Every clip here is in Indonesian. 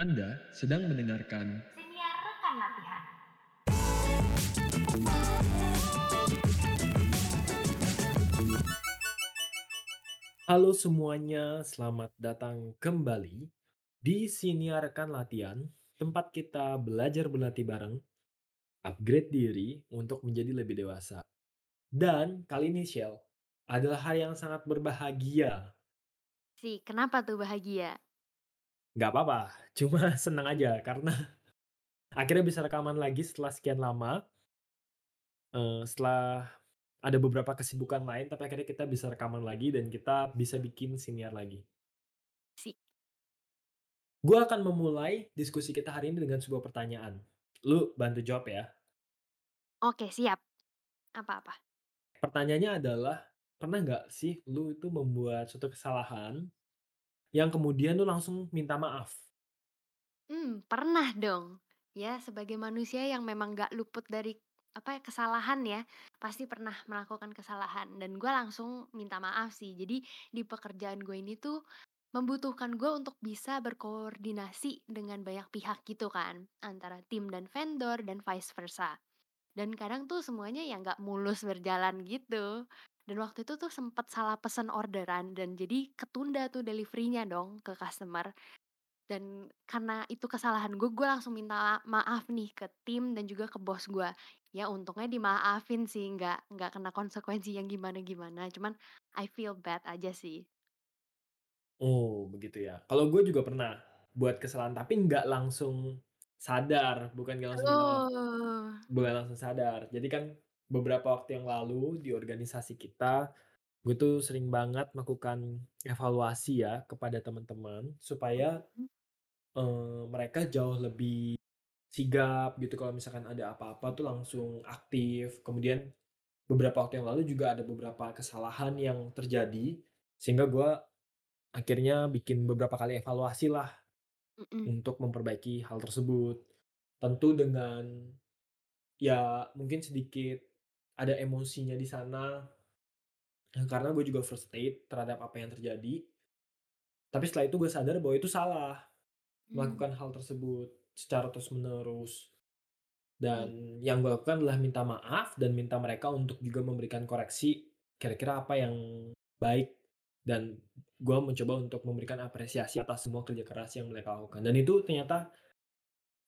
Anda sedang mendengarkan Siniar rekan latihan. Halo semuanya, selamat datang kembali di Siniarkan Latihan, tempat kita belajar berlatih bareng, upgrade diri untuk menjadi lebih dewasa. Dan kali ini Shell, adalah hari yang sangat berbahagia. Sih, kenapa tuh bahagia? Nggak apa-apa, cuma senang aja karena akhirnya bisa rekaman lagi setelah sekian lama. Eh, setelah ada beberapa kesibukan lain, tapi akhirnya kita bisa rekaman lagi dan kita bisa bikin siniar lagi. Sih. Gue akan memulai diskusi kita hari ini dengan sebuah pertanyaan. Lu bantu jawab ya. Oke, siap. Apa-apa? Pertanyaannya adalah, pernah nggak sih lu itu membuat suatu kesalahan yang kemudian lu langsung minta maaf? Hmm, pernah dong. Ya, sebagai manusia yang memang gak luput dari apa ya, kesalahan ya, pasti pernah melakukan kesalahan dan gue langsung minta maaf sih. Jadi di pekerjaan gue ini tuh membutuhkan gue untuk bisa berkoordinasi dengan banyak pihak gitu kan, antara tim dan vendor dan vice versa. Dan kadang tuh semuanya ya nggak mulus berjalan gitu. Dan waktu itu tuh sempet salah pesen orderan dan jadi ketunda tuh deliverynya dong ke customer. Dan karena itu kesalahan gue, gue langsung minta maaf nih ke tim dan juga ke bos gue. Ya untungnya dimaafin sih, nggak nggak kena konsekuensi yang gimana-gimana. Cuman I feel bad aja sih. Oh, begitu ya. Kalau gue juga pernah buat kesalahan, tapi nggak langsung sadar, bukan nggak langsung minta maaf, Oh. bukan langsung sadar. Jadi kan beberapa waktu yang lalu di organisasi kita, gue tuh sering banget melakukan evaluasi ya kepada teman-teman supaya. Eee, mereka jauh lebih sigap gitu kalau misalkan ada apa-apa tuh langsung aktif. Kemudian beberapa waktu yang lalu juga ada beberapa kesalahan yang terjadi, sehingga gua akhirnya bikin beberapa kali evaluasi lah Mhm. untuk memperbaiki hal tersebut. Tentu dengan ya mungkin sedikit ada emosinya di sana, eee, karena gue juga frustrate terhadap apa yang terjadi. Tapi setelah itu gue sadar bahwa itu salah, Mmm. melakukan hal tersebut secara terus-menerus. Iya. Dan yang gue lakukan adalah minta maaf dan minta mereka untuk juga memberikan koreksi kira-kira apa yang baik dan gue mencoba untuk memberikan apresiasi atas semua kerja keras yang mereka lakukan dan itu ternyata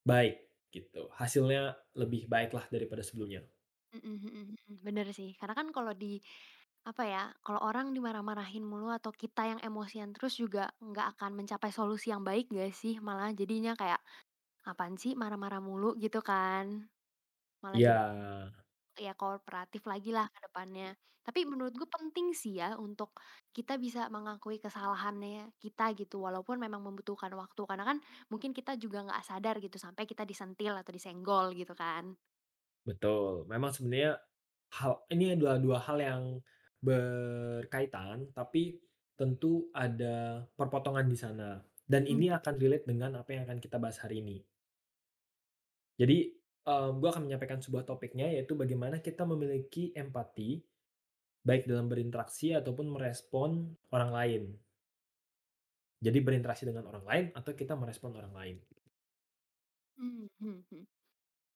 baik gitu, hasilnya lebih baik lah daripada sebelumnya. Mhm mhm mhm. Bener sih. Karena kan kalau di apa ya, kalau orang dimarah-marahin mulu atau kita yang emosian terus juga nggak akan mencapai solusi yang baik nggak sih? Malah jadinya kayak, "Apaan sih marah-marah mulu?" Gitu kan. Malah Iya, jadi ya kooperatif lagi lah ke depannya. Tapi menurut gue penting sih ya untuk kita bisa mengakui kesalahannya kita gitu, walaupun memang membutuhkan waktu. Karena kan mungkin kita juga nggak sadar gitu sampai kita disentil atau disenggol gitu kan. Betul. Memang sebenarnya hal ini adalah 2 hal yang berkaitan, tapi tentu ada perpotongan di sana dan Mhm. ini akan relate dengan apa yang akan kita bahas hari ini. Jadi, eee, gue akan menyampaikan sebuah topiknya, yaitu bagaimana kita memiliki empati, baik dalam berinteraksi ataupun merespon orang lain. Jadi berinteraksi dengan orang lain atau kita merespon orang lain. Mmm, mhm mhm.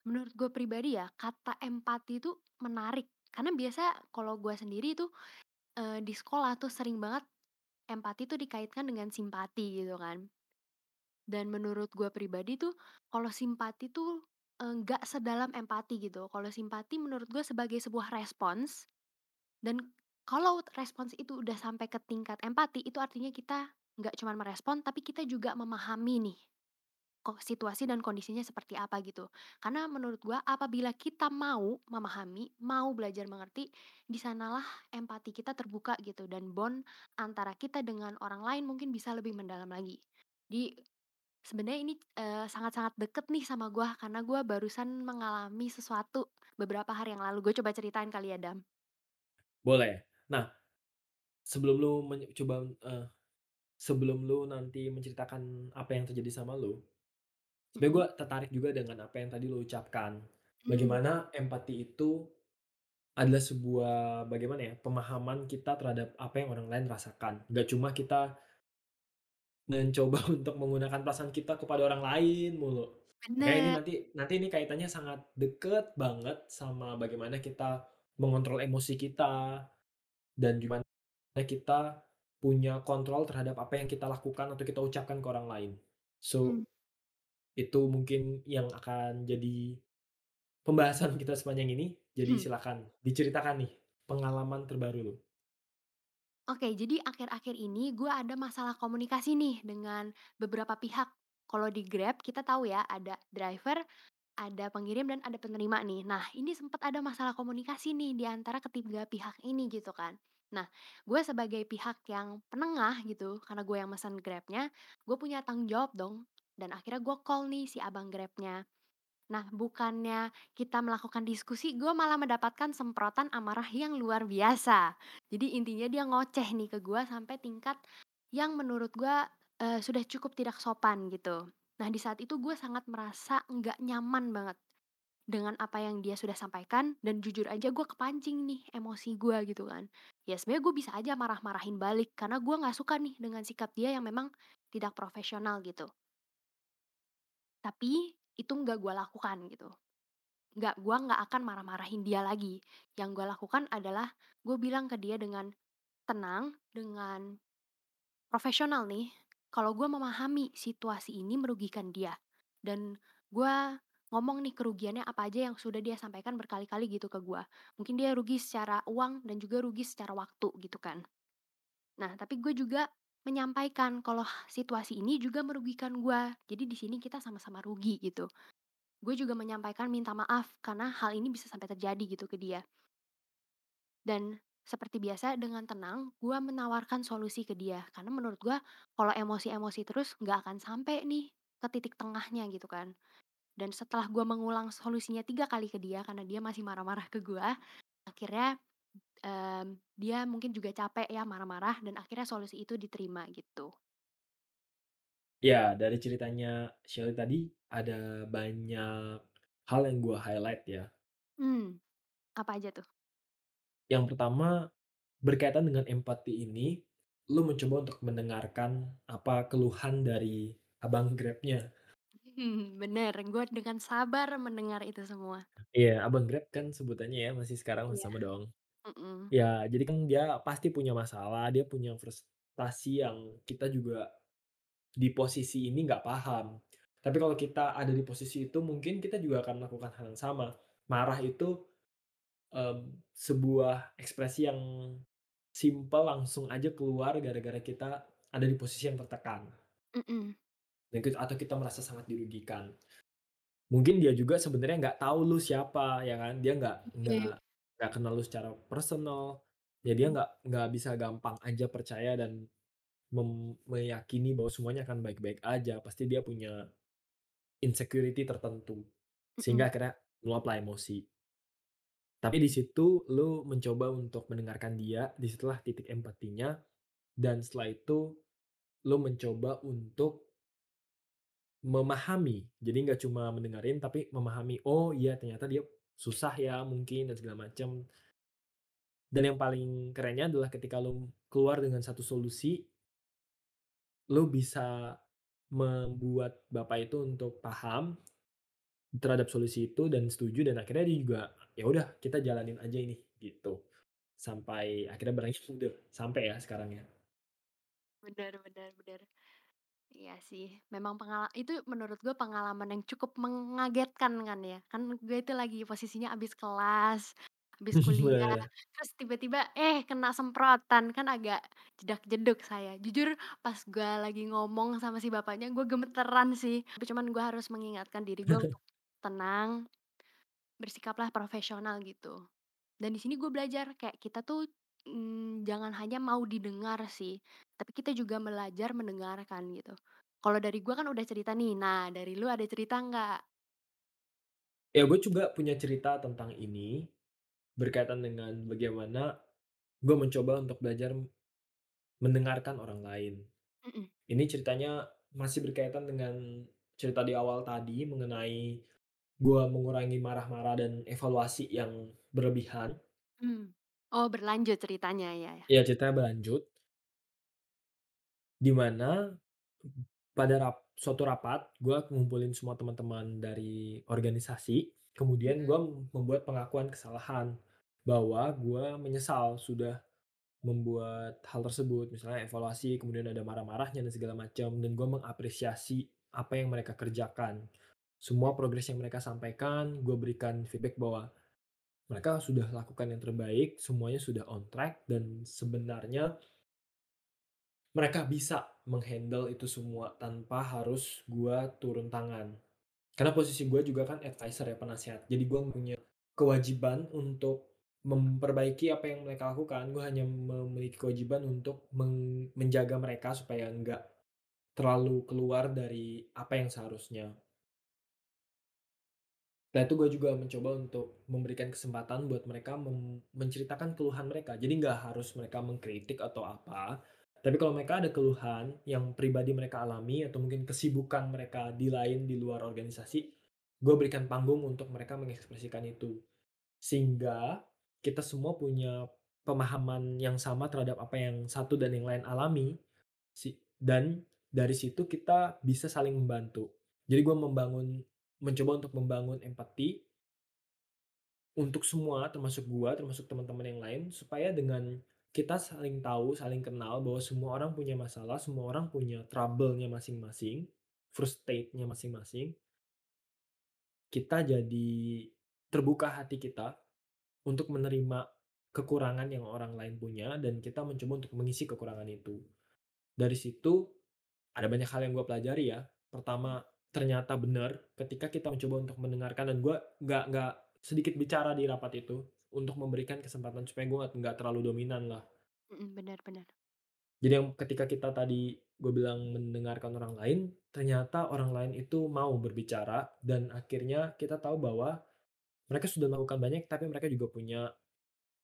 Menurut gue pribadi ya, kata empati itu menarik. Karena biasa kalau gue sendiri tuh, eee, di sekolah tuh sering banget empati tuh dikaitkan dengan simpati gitu kan. Dan menurut gue pribadi tuh, kalau simpati tuh, nggak sedalam empati gitu. Kalau simpati menurut gue sebagai sebuah respons, dan kalau respons itu udah sampai ke tingkat empati, itu artinya kita nggak cuman merespon, tapi kita juga memahami nih, situasi dan kondisinya seperti apa gitu. Karena menurut gua apabila kita mau memahami, mau belajar mengerti, di sanalah empati kita terbuka gitu dan bond antara kita dengan orang lain mungkin bisa lebih mendalam lagi. Di sebenarnya ini, eee, sangat-sangat deket nih sama gua karena gua barusan mengalami sesuatu beberapa hari yang lalu. Gue coba ceritain kali ya, Dam? Boleh. Nah, sebelum lu menye coba, eee, sebelum lu nanti menceritakan apa yang terjadi sama lu, sebenarnya gue tertarik juga dengan apa yang tadi lu ucapkan. Mmm, Bagaimana empati itu adalah sebuah bagaimana ya, pemahaman kita terhadap apa yang orang lain rasakan. Nggak cuma kita mencoba untuk menggunakan perasaan kita kepada orang lain mulu. Makanya ini Bener. nanti nanti ini kaitannya sangat deket banget sama bagaimana kita mengontrol emosi kita, dan gimana kita punya kontrol terhadap apa yang kita lakukan atau kita ucapkan ke orang lain. So, Mmm. Itu mungkin yang akan jadi pembahasan kita sepanjang ini. Jadi Mhm. silakan diceritakan nih pengalaman terbaru lu. Oke, jadi akhir-akhir ini gue ada masalah komunikasi nih dengan beberapa pihak. Kalau di Grab kita tahu ya ada driver, ada pengirim, dan ada penerima nih. Nah, ini sempet ada masalah komunikasi nih di antara ketiga pihak ini gitu kan. Nah, gue sebagai pihak yang penengah gitu, karena gue yang mesen Grab-nya, gue punya tanggung jawab dong. Dan akhirnya gue call nih si abang Grab-nya. Nah, bukannya kita melakukan diskusi, gue malah mendapatkan semprotan amarah yang luar biasa. Jadi intinya dia ngoceh nih ke gue sampai tingkat yang menurut gue, eee, sudah cukup tidak sopan gitu. Nah, di saat itu gue sangat merasa nggak nyaman banget dengan apa yang dia sudah sampaikan dan jujur aja gue kepancing nih emosi gue gitu kan. Ya sebenarnya gue bisa aja marah-marahin balik karena gue nggak suka nih dengan sikap dia yang memang tidak profesional gitu. Tapi itu nggak gue lakukan gitu. Nggak gue nggak akan marah-marahin dia lagi. Yang gue lakukan adalah gue bilang ke dia dengan tenang, dengan profesional nih, kalau gue memahami situasi ini merugikan dia. Dan gue ngomong nih kerugiannya apa aja yang sudah dia sampaikan berkali-kali gitu ke gue. Mungkin dia rugi secara uang dan juga rugi secara waktu gitu kan. Nah, tapi gue juga menyampaikan kalau situasi ini juga merugikan gue. Jadi di sini kita sama-sama rugi gitu. Gue juga menyampaikan minta maaf karena hal ini bisa sampai terjadi gitu ke dia. Dan seperti biasa dengan tenang, gue menawarkan solusi ke dia. Karena menurut gue kalau emosi-emosi terus nggak akan sampai nih ke titik tengahnya gitu kan. Dan setelah gue mengulang solusinya tiga kali ke dia karena dia masih marah-marah ke gue, akhirnya em, dia mungkin juga capek ya marah-marah dan akhirnya solusi itu diterima gitu. Ya, dari ceritanya Shelly tadi ada banyak hal yang gue highlight ya. Hmm, apa aja tuh? Yang pertama, berkaitan dengan empati ini, lu mencoba untuk mendengarkan apa keluhan dari abang Grab-nya. Hmm, bener, gue dengan sabar mendengar itu semua. Iya, abang Grab kan sebutannya ya, masih sekarang Iya. sama dong. Mm-mm. Ya, jadi kan dia pasti punya masalah, dia punya frustasi yang kita juga di posisi ini nggak paham. Tapi kalau kita ada di posisi itu, mungkin kita juga akan melakukan hal yang sama. Marah itu em, sebuah ekspresi yang simpel langsung aja keluar gara-gara kita ada di posisi yang tertekan. Dan kita- atau kita merasa sangat dirugikan. Mungkin dia juga sebenarnya nggak tahu lu siapa, ya kan? Dia nggak Oke. nggak nggak kenal lu secara personal. Ya dia nggak nggak bisa gampang aja percaya dan mem- meyakini bahwa semuanya akan baik-baik aja. Pasti dia punya insecurity tertentu. Sehingga akhirnya meluaplah emosi. Tapi di situ lu mencoba untuk mendengarkan dia, di situlah titik empatinya, dan setelah itu lu mencoba untuk memahami. Jadi nggak cuma mendengarin, tapi memahami, oh iya ternyata dia susah ya mungkin dan segala macam. Dan yang paling kerennya adalah ketika lu keluar dengan satu solusi, lu bisa membuat bapak itu untuk paham terhadap solusi itu dan setuju dan akhirnya dia juga ya udah kita jalanin aja ini gitu sampai akhirnya berakhir udah sampai ya sekarang ya Benar benar benar. Iya sih, memang pengala itu menurut gue pengalaman yang cukup mengagetkan kan ya. Kan gue itu lagi posisinya abis kelas, abis kuliah, bener terus tiba-tiba eh kena semprotan, kan agak jedak-jeduk saya. Jujur pas gue lagi ngomong sama si bapaknya, gue gemeteran sih. Tapi cuman gue harus mengingatkan diri gue untuk tenang, bersikaplah profesional gitu. Dan di sini gue belajar kayak kita tuh, mmm, jangan hanya mau didengar sih, tapi kita juga belajar mendengarkan gitu. Kalau dari gue kan udah cerita nih, nah dari lu ada cerita nggak? ya gue juga punya cerita tentang ini berkaitan dengan bagaimana gue mencoba untuk belajar mendengarkan orang lain Mhm, ini ceritanya masih berkaitan dengan cerita di awal tadi mengenai gue mengurangi marah-marah dan evaluasi yang berlebihan mmm. Oh berlanjut ceritanya, ya ya. ya ceritanya berlanjut di mana pada rap suatu rapat, gue ngumpulin semua teman-teman dari organisasi, kemudian gue membuat pengakuan kesalahan, bahwa gue menyesal sudah membuat hal tersebut, misalnya evaluasi, kemudian ada marah-marahnya dan segala macam, dan gue mengapresiasi apa yang mereka kerjakan. Semua progres yang mereka sampaikan, gue berikan feedback bahwa mereka sudah lakukan yang terbaik, semuanya sudah on track, dan sebenarnya mereka bisa meng-handle itu semua tanpa harus gue turun tangan. Karena posisi gue juga kan advisor ya, penasehat. Jadi gue punya kewajiban untuk memperbaiki apa yang mereka lakukan. Gue hanya memiliki kewajiban untuk menjaga mereka supaya nggak terlalu keluar dari apa yang seharusnya. Nah itu gue juga mencoba untuk memberikan kesempatan buat mereka menceritakan keluhan mereka. Jadi nggak harus mereka mengkritik atau apa. Tapi kalau mereka ada keluhan yang pribadi mereka alami atau mungkin kesibukan mereka di lain di luar organisasi, gue berikan panggung untuk mereka mengekspresikan itu. Sehingga kita semua punya pemahaman yang sama terhadap apa yang satu dan yang lain alami. Dan dari situ kita bisa saling membantu. Jadi gue membangun mencoba untuk membangun empati untuk semua termasuk gua, termasuk teman-teman yang lain supaya dengan kita saling tahu, saling kenal bahwa semua orang punya masalah, semua orang punya trouble-nya masing-masing, first state-nya masing-masing. Kita jadi terbuka hati kita untuk menerima kekurangan yang orang lain punya dan kita mencoba untuk mengisi kekurangan itu. Dari situ ada banyak hal yang gue pelajari ya. Pertama, ternyata benar ketika kita mencoba untuk mendengarkan dan gue nggak nggak sedikit bicara di rapat itu untuk memberikan kesempatan supaya gue nggak terlalu dominan lah. Mhm, benar benar. Jadi yang ketika kita tadi gue bilang mendengarkan orang lain, ternyata orang lain itu mau berbicara dan akhirnya kita tahu bahwa mereka sudah melakukan banyak tapi mereka juga punya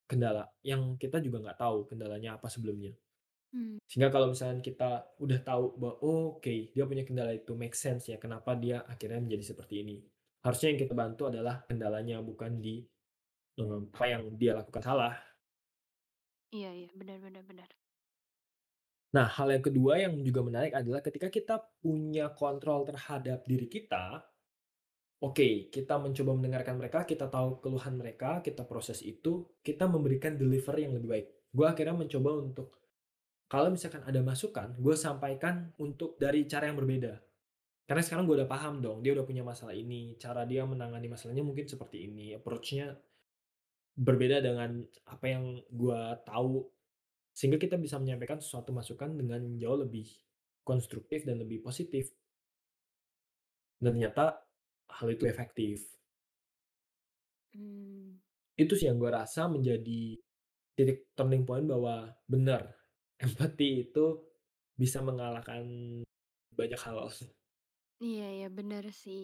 kendala yang kita juga nggak tahu kendalanya apa sebelumnya. Mmm. Sehingga kalau misalnya kita udah tahu bahwa, oh, oke, dia punya kendala itu, make sense ya, kenapa dia akhirnya menjadi seperti ini. Harusnya yang kita bantu adalah kendalanya, bukan di eh, apa yang dia lakukan salah. Iya iya, benar benar benar. Nah, hal yang kedua yang juga menarik adalah ketika kita punya kontrol terhadap diri kita, oke, kita mencoba mendengarkan mereka, kita tahu keluhan mereka, kita proses itu, kita memberikan deliver yang lebih baik. Gue akhirnya mencoba untuk kalau misalkan ada masukan, gue sampaikan untuk dari cara yang berbeda. Karena sekarang gue udah paham dong, dia udah punya masalah ini, cara dia menangani masalahnya mungkin seperti ini, approach-nya berbeda dengan apa yang gue tahu, sehingga kita bisa menyampaikan sesuatu masukan dengan jauh lebih konstruktif dan lebih positif. Dan ternyata hal itu efektif. Mmm. Itu sih yang gue rasa menjadi titik turning point bahwa benar, empati itu bisa mengalahkan banyak hal. Iya iya, benar sih.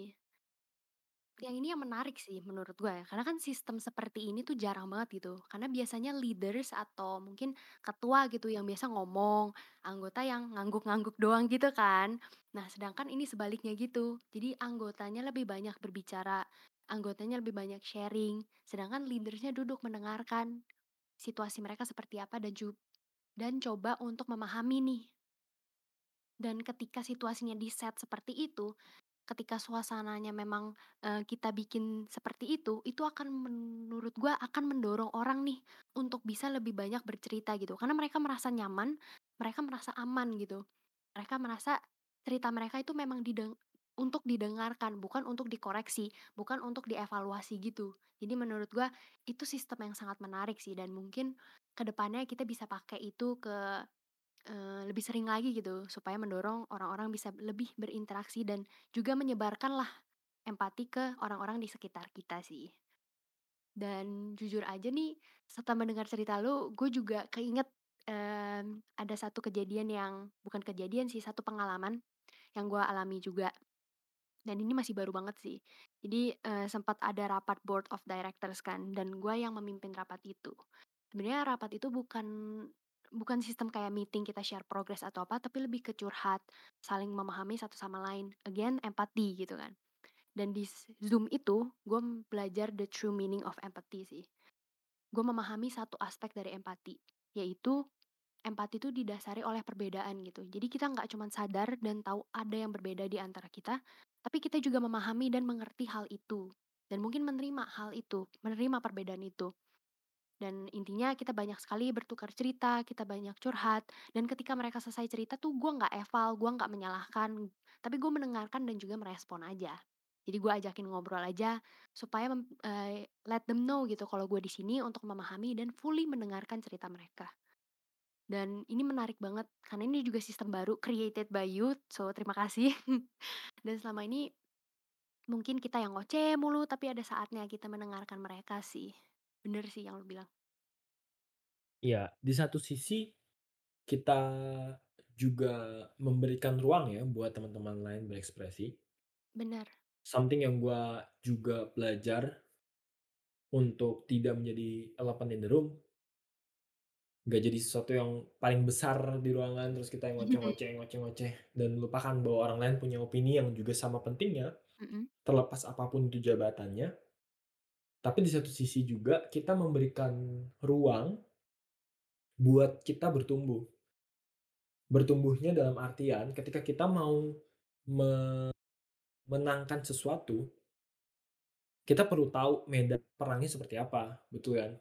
Yang ini yang menarik sih menurut gue ya, karena kan sistem seperti ini tuh jarang banget gitu. Karena biasanya leaders atau mungkin ketua gitu yang biasa ngomong, anggota yang ngangguk-ngangguk doang gitu kan. Nah, sedangkan ini sebaliknya gitu. Jadi anggotanya lebih banyak berbicara, anggotanya lebih banyak sharing, sedangkan leadersnya duduk mendengarkan situasi mereka seperti apa dan ju dan coba untuk memahami nih. Dan ketika situasinya di-set seperti itu, ketika suasananya memang, eee, kita bikin seperti itu, itu akan menurut gua akan mendorong orang nih untuk bisa lebih banyak bercerita gitu. Karena mereka merasa nyaman, mereka merasa aman gitu. Mereka merasa cerita mereka itu memang dideng untuk didengarkan, bukan untuk dikoreksi, bukan untuk dievaluasi gitu. Jadi menurut gua itu sistem yang sangat menarik sih dan mungkin ke depannya kita bisa pakai itu ke Eee, lebih sering lagi gitu, supaya mendorong orang-orang bisa lebih berinteraksi dan juga menyebarkanlah empati ke orang-orang di sekitar kita sih. Dan jujur aja nih, setelah mendengar cerita lu, gue juga keinget, mmm, ada satu kejadian yang bukan kejadian sih, satu pengalaman yang gue alami juga, dan ini masih baru banget sih. Jadi, eee, sempat ada rapat board of directors kan, dan gue yang memimpin rapat itu. Sebenarnya rapat itu bukan bukan sistem kayak meeting kita share progress atau apa, tapi lebih ke curhat, saling memahami satu sama lain, again empati gitu kan. Dan di Zoom itu, gue belajar the true meaning of empathy sih. Gue memahami satu aspek dari empati, yaitu empati itu didasari oleh perbedaan gitu. Jadi kita nggak cuman sadar dan tahu ada yang berbeda di antara kita, tapi kita juga memahami dan mengerti hal itu. Dan mungkin menerima hal itu, menerima perbedaan itu. Dan intinya kita banyak sekali bertukar cerita, kita banyak curhat, dan ketika mereka selesai cerita tuh gue nggak eval, gue nggak menyalahkan, tapi gue mendengarkan dan juga merespon aja. Jadi gue ajakin ngobrol aja supaya eh, let them know gitu kalau gue di sini untuk memahami dan fully mendengarkan cerita mereka. Dan ini menarik banget karena ini juga sistem baru created by youth, so terima kasih. dan selama ini mungkin kita yang ngoceh mulu, tapi ada saatnya kita mendengarkan mereka sih. Bener sih yang lu bilang. Iya, di satu sisi kita juga memberikan ruang ya buat teman-teman lain berekspresi. Bener. Something yang gua juga belajar untuk tidak menjadi elephant in the room. Nggak jadi sesuatu yang paling besar di ruangan, terus kita yang ngoceh-ngoceh ngoceh-ngoceh, dan lupakan bahwa orang lain punya opini yang juga sama pentingnya, Mhm. terlepas apa pun itu jabatannya. Tapi di satu sisi juga kita memberikan ruang buat kita bertumbuh. Bertumbuhnya dalam artian ketika kita mau menangkan sesuatu, kita perlu tahu medan perangnya seperti apa, betul kan?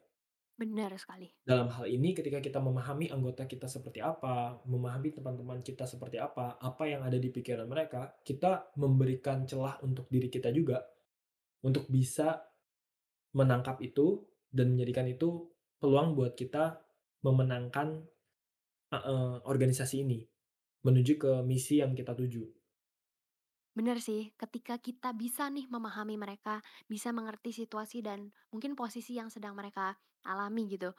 Benar sekali. Dalam hal ini ketika kita memahami anggota kita seperti apa, memahami teman-teman kita seperti apa, apa yang ada di pikiran mereka, kita memberikan celah untuk diri kita juga untuk bisa menangkap itu dan menjadikan itu peluang buat kita memenangkan uh, organisasi ini menuju ke misi yang kita tuju. Benar sih, ketika kita bisa nih memahami mereka, bisa mengerti situasi dan mungkin posisi yang sedang mereka alami gitu.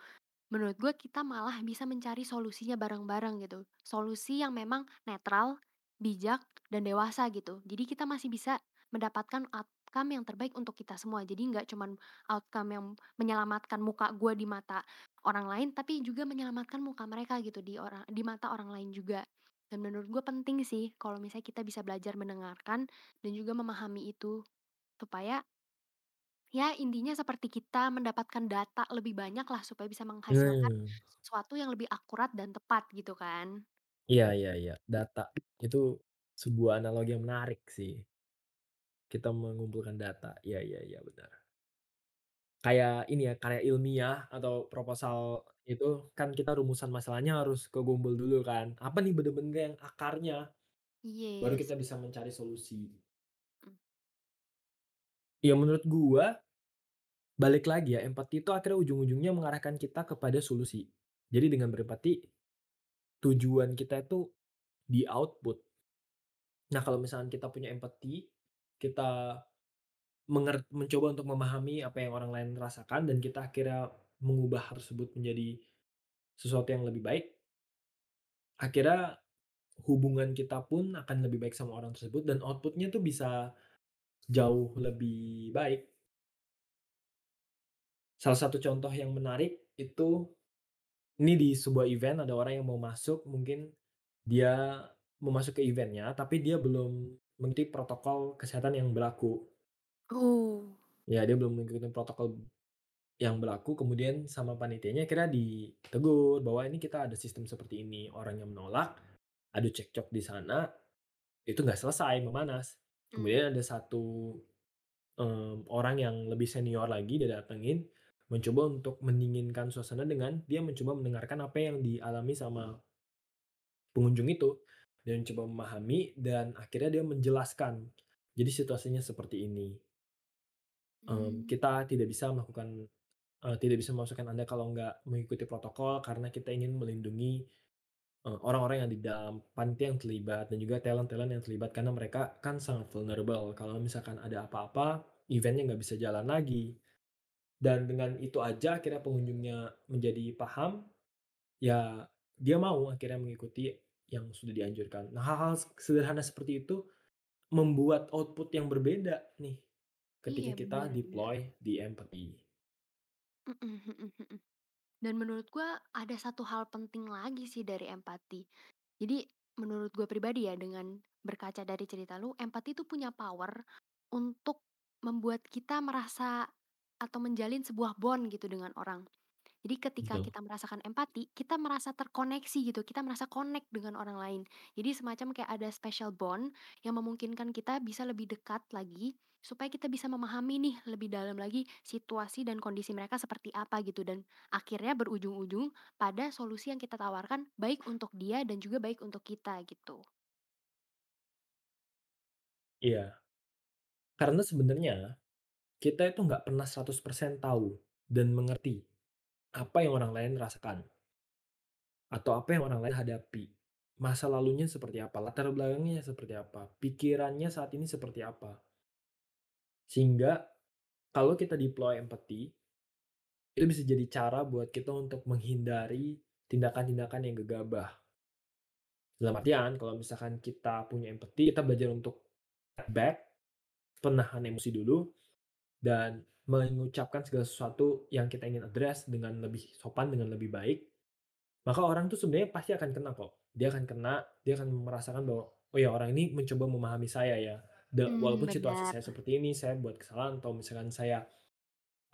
Menurut gue kita malah bisa mencari solusinya bareng-bareng gitu. Solusi yang memang netral, bijak, dan dewasa gitu. Jadi kita masih bisa mendapatkan outcome yang terbaik untuk kita semua. Jadi nggak cuman outcome yang menyelamatkan muka gue di mata orang lain, tapi juga menyelamatkan muka mereka gitu di orang di mata orang lain juga. Dan menurut gue penting sih kalau misalnya kita bisa belajar mendengarkan dan juga memahami itu supaya ya intinya seperti kita mendapatkan data lebih banyak lah supaya bisa menghasilkan Hmm. sesuatu yang lebih akurat dan tepat gitu kan. Iya iya iya, data itu sebuah analogi yang menarik sih. Kita mengumpulkan data, iya iya iya benar. Kayak ini ya, karya ilmiah atau proposal itu kan kita rumusan masalahnya harus kegumpul dulu kan. Apa nih bener-bener yang akarnya, baru Yes. kita bisa mencari solusi. Ya menurut gua, balik lagi ya, empati itu akhirnya ujung-ujungnya mengarahkan kita kepada solusi. Jadi dengan berempati, tujuan kita itu di output. Nah kalau misalkan kita punya empati, kita mencoba untuk memahami apa yang orang lain rasakan dan kita akhirnya mengubah hal tersebut menjadi sesuatu yang lebih baik, akhirnya hubungan kita pun akan lebih baik sama orang tersebut dan output-nya tuh bisa jauh lebih baik. Salah satu contoh yang menarik itu, ini di sebuah event ada orang yang mau masuk, mungkin dia mau masuk ke event-nya, tapi dia belum mengikuti protokol kesehatan yang berlaku. Oh. Ya dia belum mengikuti protokol yang berlaku, kemudian sama panitianya akhirnya ditegur bahwa ini kita ada sistem seperti ini, orang yang menolak, adu cekcok di sana, itu nggak selesai, memanas. Kemudian ada satu, mmm, orang yang lebih senior lagi dia datengin, mencoba untuk mendinginkan suasana dengan dia mencoba mendengarkan apa yang dialami sama pengunjung itu, dia mencoba memahami dan akhirnya dia menjelaskan, jadi situasinya seperti ini. Mmm. kita tidak bisa melakukan eee, tidak bisa memasukkan Anda kalau nggak mengikuti protokol karena kita ingin melindungi, eee, orang-orang yang di dalam panitia yang terlibat dan juga talent-talent yang terlibat karena mereka kan sangat vulnerable kalau misalkan ada apa-apa, event-nya nggak bisa jalan lagi. Dan dengan itu aja akhirnya pengunjungnya menjadi paham, ya dia mau akhirnya mengikuti yang sudah dianjurkan. Nah hal-hal sederhana seperti itu, membuat output yang berbeda nih, ketika Iya, kita benar benar. deploy di empathy. Mhm mhm mhm. Dan menurut gua ada satu hal penting lagi sih dari empati. Jadi menurut gue pribadi ya dengan berkaca dari cerita lu, empati itu punya power untuk membuat kita merasa atau menjalin sebuah bond gitu dengan orang. Jadi ketika Betul. kita merasakan empati, kita merasa terkoneksi gitu, kita merasa connect dengan orang lain. Jadi semacam kayak ada special bond yang memungkinkan kita bisa lebih dekat lagi supaya kita bisa memahami nih lebih dalam lagi situasi dan kondisi mereka seperti apa gitu dan akhirnya berujung-ujung pada solusi yang kita tawarkan baik untuk dia dan juga baik untuk kita gitu. Iya, karena sebenarnya kita itu nggak pernah 100% tahu dan mengerti apa yang orang lain rasakan atau apa yang orang lain hadapi. Masa lalunya seperti apa, latar belakangnya seperti apa, pikirannya saat ini seperti apa. Sehingga kalau kita deploy empati, itu bisa jadi cara buat kita untuk menghindari tindakan-tindakan yang gegabah. Dalam artian, kalau misalkan kita punya empati, kita belajar untuk back, penahan emosi dulu, dan mengucapkan segala sesuatu yang kita ingin address dengan lebih sopan, dengan lebih baik, maka orang tuh sebenarnya pasti akan kena kok. Dia akan kena, dia akan merasakan bahwa, oh ya orang ini mencoba memahami saya ya. Da Mmm, walaupun situasi benar. saya seperti ini, saya buat kesalahan atau misalkan saya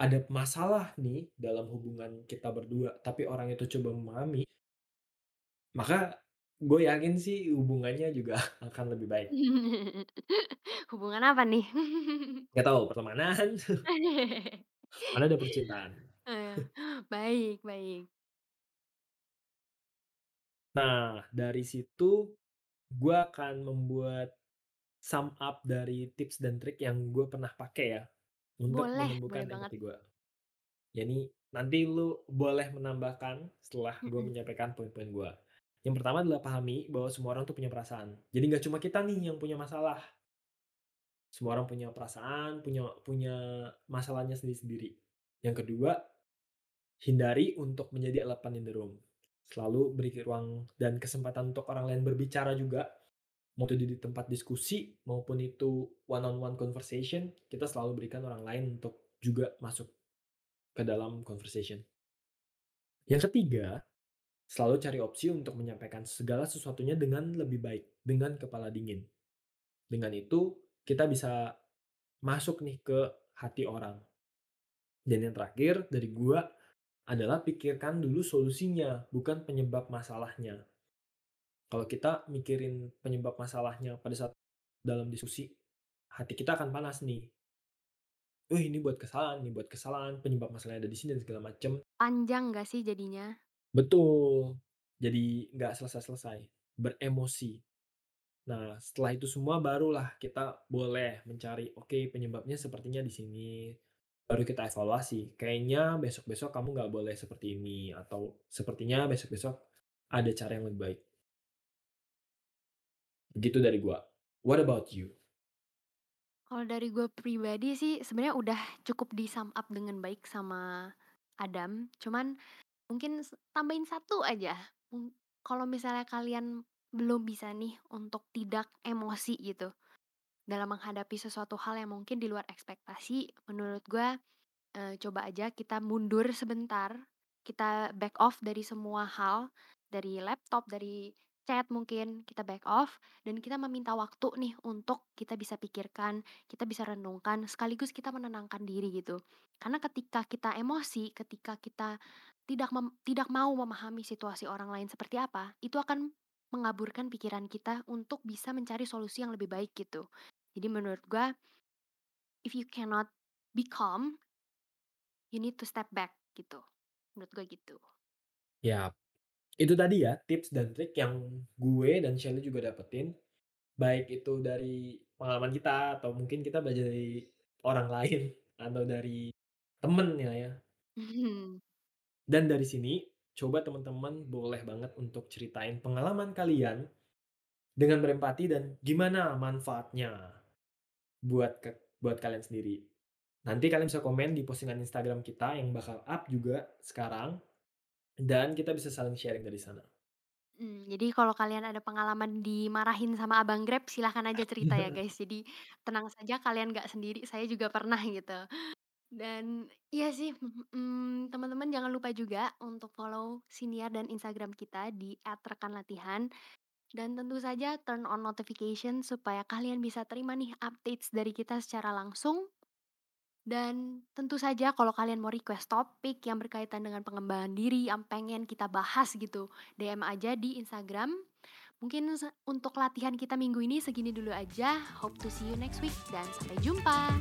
ada masalah nih dalam hubungan kita berdua, tapi orang itu coba memahami, maka gue yakin sih hubungannya juga akan lebih baik. Hubungan apa nih? Nggak tahu pertemanan, mana ada percintaan. Eh, baik baik. Nah, dari situ gue akan membuat sum up dari tips dan trik yang gue pernah pakai ya, untuk Boleh boleh menumbuhkan banget. empati gue. Jadi nanti lu boleh menambahkan setelah gue menyampaikan poin-poin gue. Yang pertama adalah pahami bahwa semua orang tuh punya perasaan. Jadi nggak cuma kita nih yang punya masalah. Semua orang punya perasaan, punya punya masalahnya sendiri-sendiri. Yang kedua, hindari untuk menjadi elephant in the room. Selalu beri ruang dan kesempatan untuk orang lain berbicara juga. Mau itu di tempat diskusi maupun itu one on one conversation, kita selalu berikan orang lain untuk juga masuk ke dalam conversation. Yang ketiga, selalu cari opsi untuk menyampaikan segala sesuatunya dengan lebih baik, dengan kepala dingin. Dengan itu, kita bisa masuk nih ke hati orang. Dan yang terakhir dari gua adalah pikirkan dulu solusinya, bukan penyebab masalahnya. Kalau kita mikirin penyebab masalahnya pada saat dalam diskusi, hati kita akan panas nih. "Oh ini buat kesalahan, ini buat kesalahan, penyebab masalahnya ada di sini," dan segala macem. Panjang nggak sih jadinya? Betul. Jadi nggak selesai-selesai, beremosi. Nah, setelah itu semua barulah kita boleh mencari, oke penyebabnya sepertinya di sini. Baru kita evaluasi, kayaknya besok-besok kamu nggak boleh seperti ini, atau sepertinya besok-besok ada cara yang lebih baik. Begitu dari gua. What about you? Kalau dari gue pribadi sih sebenarnya udah cukup di-sum up dengan baik sama Adam, cuman mungkin tambahin satu aja, kalau misalnya kalian belum bisa nih untuk tidak emosi gitu, dalam menghadapi sesuatu hal yang mungkin di luar ekspektasi, menurut gue, eee, coba aja kita mundur sebentar, kita back off dari semua hal, dari laptop, dari chat mungkin, kita back off dan kita meminta waktu nih untuk kita bisa pikirkan, kita bisa renungkan, sekaligus kita menenangkan diri gitu. Karena ketika kita emosi, ketika kita tidak mem tidak mau memahami situasi orang lain seperti apa, itu akan mengaburkan pikiran kita untuk bisa mencari solusi yang lebih baik gitu. Jadi menurut gua, if you cannot be calm, you need to step back gitu. Menurut gue gitu. Yap. Itu tadi ya tips dan trik yang gue dan Shelly juga dapetin, baik itu dari pengalaman kita atau mungkin kita belajar dari orang lain atau dari temen ya ya. Dan dari sini, coba teman-teman boleh banget untuk ceritain pengalaman kalian dengan berempati dan gimana manfaatnya buat ke buat kalian sendiri. Nanti kalian bisa komen di postingan Instagram kita yang bakal up juga sekarang, dan kita bisa saling sharing dari sana. Mhm, jadi kalau kalian ada pengalaman dimarahin sama abang Grab, silahkan aja cerita ya guys. Jadi tenang saja kalian nggak sendiri, saya juga pernah gitu. Dan iya sih, mhm, teman-teman jangan lupa juga untuk follow siniar dan Instagram kita di @rekanlatihan dan tentu saja turn on notification supaya kalian bisa terima nih updates dari kita secara langsung dan tentu saja kalau kalian mau request topik yang berkaitan dengan pengembangan diri yang pengen kita bahas gitu, DM aja di Instagram. Mungkin untuk latihan kita minggu ini segini dulu aja. Hope to see you next week dan sampai jumpa.